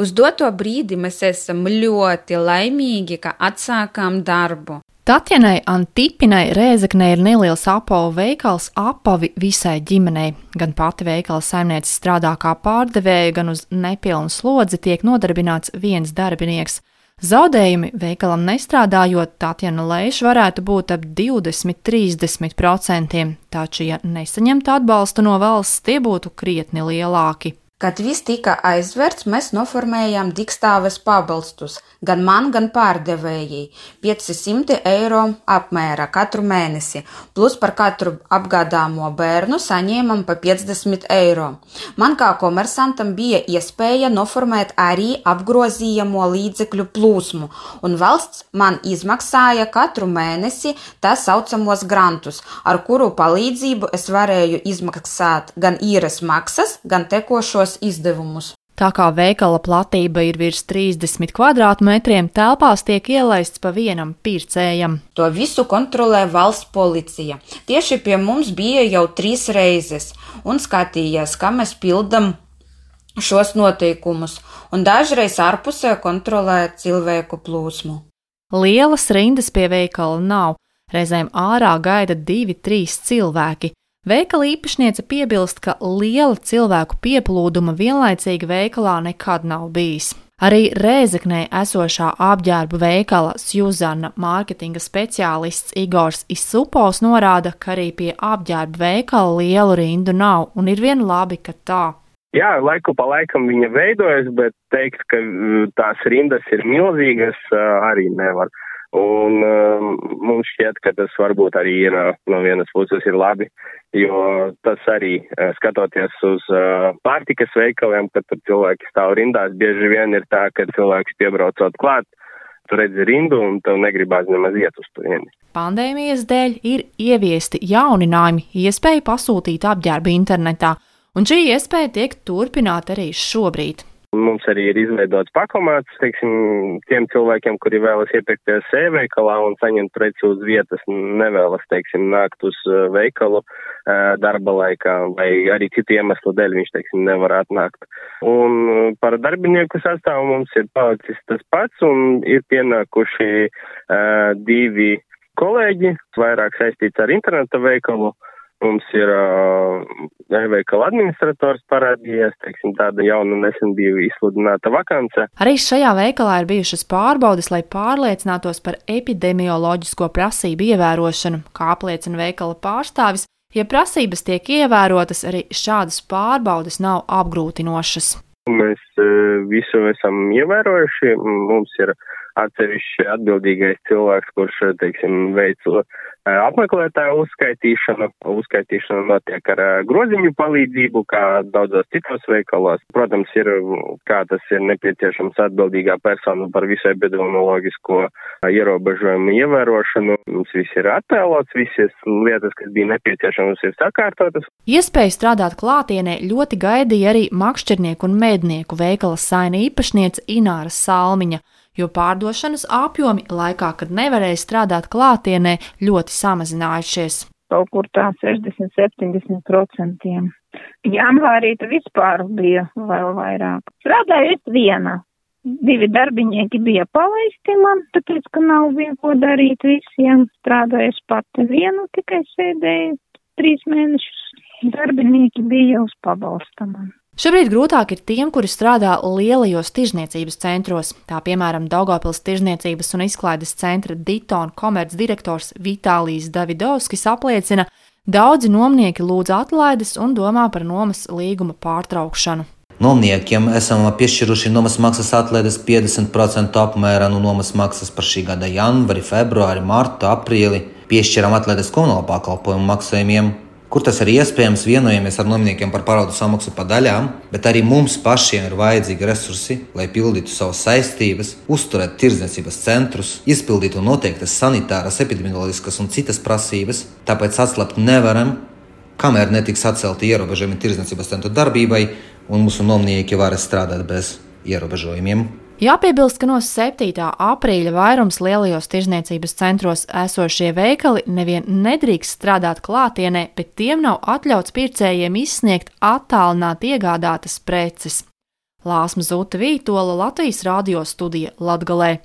Uz doto brīdi mēs esam ļoti laimīgi, ka atsākām darbu. Tatjanai Antipinai Rēzaknē ir neliels apavu veikals apavi visai ģimenei. Gan pati veikala saimniece strādā kā pārdevēja, gan uz nepilnu slodzi tiek nodarbināts viens darbinieks. Zaudējumi veikalam nestrādājot, Tatjana Leiša varētu būt ap 20-30%, taču, ja nesaņemtu atbalstu no valsts, tie būtu krietni lielāki. Kad viss tika aizvērts, mēs noformējām dikstāves pabalstus gan man, gan pārdevējai - 500 eiro apmērā katru mēnesi, plus par katru apgādāmo bērnu saņēmam pa 50 eiro. Man kā komersantam bija iespēja noformēt arī apgrozījamo līdzekļu plūsmu, un valsts man izmaksāja katru mēnesi tā saucamos grantus, ar kuru palīdzību es varēju izmaksāt gan īres maksas, gan tekošos lielākos izdevumus. Tā kā veikala platība ir virs 30 kvadrātmetriem, telpās tiek ielaists pa vienam pircējam. To visu kontrolē valsts policija. Tieši pie mums bija jau trīs reizes un skatījās, kā mēs pildam šos noteikumus, un dažreiz ārpusē kontrolē cilvēku plūsmu. Lielas rindas pie veikala nav, reizēm ārā gaida divi, trīs cilvēki. Veikala īpašniece piebilst, ka liela cilvēku pieplūduma vienlaicīgi veikalā nekad nav bijis. Arī Rēzeknē esošā apģērbu veikala Sjuzana mārketinga speciālists Igors Isupovs norāda, ka arī pie apģērbu veikala lielu rindu nav, un ir vien labi, ka tā. Jā, laiku pa laikam viņa veidojas, bet teikt, ka tās rindas ir milzīgas, arī nevar. Un um, mums šķiet, ka tas varbūt arī ir no vienas puses ir labi, jo tas arī uh, skatoties uz uh, pārtikas veikaliem, kad tur cilvēki stāv rindās, bieži vien ir tā, ka cilvēks piebraucot klāt, tu redzi rindu un tev negribās nemaz iet uz turieni. Pandēmijas dēļ ir ieviesti jauninājumi, iespēja pasūtīt apģērbu internetā, un šī iespēja tiek turpināta arī šobrīd. Mums arī ir izveidots pakomāts, teiksim, tiem cilvēkiem, kuri vēlas iepirkties e-veikalā un saņemt preci uz vietas, nevēlas, teiksim, nākt uz uh, veikalu uh, darba laikā vai arī citu iemeslu dēļ viņš, teiksim, nevar atnākt. Un uh, par darbinieku sastāvu mums ir palicis tas pats un ir pienākuši uh, divi kolēģi, vairāk saistīts ar interneta veikalu. Mums ir e-veikala administrators parādījies, teiksim, tāda jauna nesen bija izsludināta vakance. Arī šajā veikalā ir bijušas pārbaudes, lai pārliecinātos par epidemioloģisko prasību ievērošanu, kā apliecina veikala pārstāvis. Ja prasības tiek ievērotas, arī šādas pārbaudes nav apgrūtinošas. Mēs visu esam ievērojuši. Mums ir atsevišķi atbildīgais cilvēks, kurš, teiksim, veic apmeklētāju uzskaitīšana. Uzskaitīšana notiek ar groziņu palīdzību, kā daudzos citos veikalos. Protams, ir, kā tas ir nepieciešams atbildīgā persona par visu epidemioloģisko ierobežojumu ievērošanu. Mums viss ir attēlots, visas lietas, kas bija nepieciešamas, ir sakārtotas. Iespēju strādāt klātienē ļoti gaidīja arī makšķernieku un mednieku veikala saina īpašniece Ināra Salmiņa jo pārdošanas apjomi laikā, kad nevarēja strādāt klātienē, ļoti samazinājušies. Kaut kur tā 60-70%. Janvārī tu vispār bija vēl vairāk. Strādāju es viena. Divi darbinieki bija palaisti man, tāpēc, ka nav bija ko darīt visiem. Strādāju es pati vienu, tikai sēdēju trīs mēnešus. Darbinieki bija uz pabalsta man. Šobrīd grūtāk ir tiem, kuri strādā lielajos tirzniecības centros, tā piemēram Daugopils tirzniecības un izklaides centra Ditona komercdirektors Vitālijs Davidovskis apliecina, daudzi nomnieki lūdz atlaides un domā par nomas līguma pārtraukšanu. Nomniekiem esam piešķiruši nomas maksas atlaides 50% apmērā no nomas maksas par šī gada janvāri, februāri, martu, aprīli. Piešķiram atlaides komunāla pakalpojumu maksājumiem, Kur tas ir iespējams, vienojamies ar nomniekiem par paraudu samaksu pa daļām, bet arī mums pašiem ir vajadzīgi resursi, lai pildītu savas saistības, uzturētu tirdzniecības centrus, izpildītu noteiktas sanitāras, epidemioloģiskas un citas prasības. Tāpēc atslēpt nevaram, kamēr netiks atcelti ierobežojumi tirdzniecības centru darbībai, un mūsu nomnieki var strādāt bez ierobežojumiem. Jāpiebilst, ka no 7. aprīļa vairums lielajos tirzniecības centros esošie veikali nevien nedrīkst strādāt klātienē, bet tiem nav atļauts pircējiem izsniegt attālināt iegādātas preces. Lāsma Zuta Vītola Latvijas radio studija Latgalē.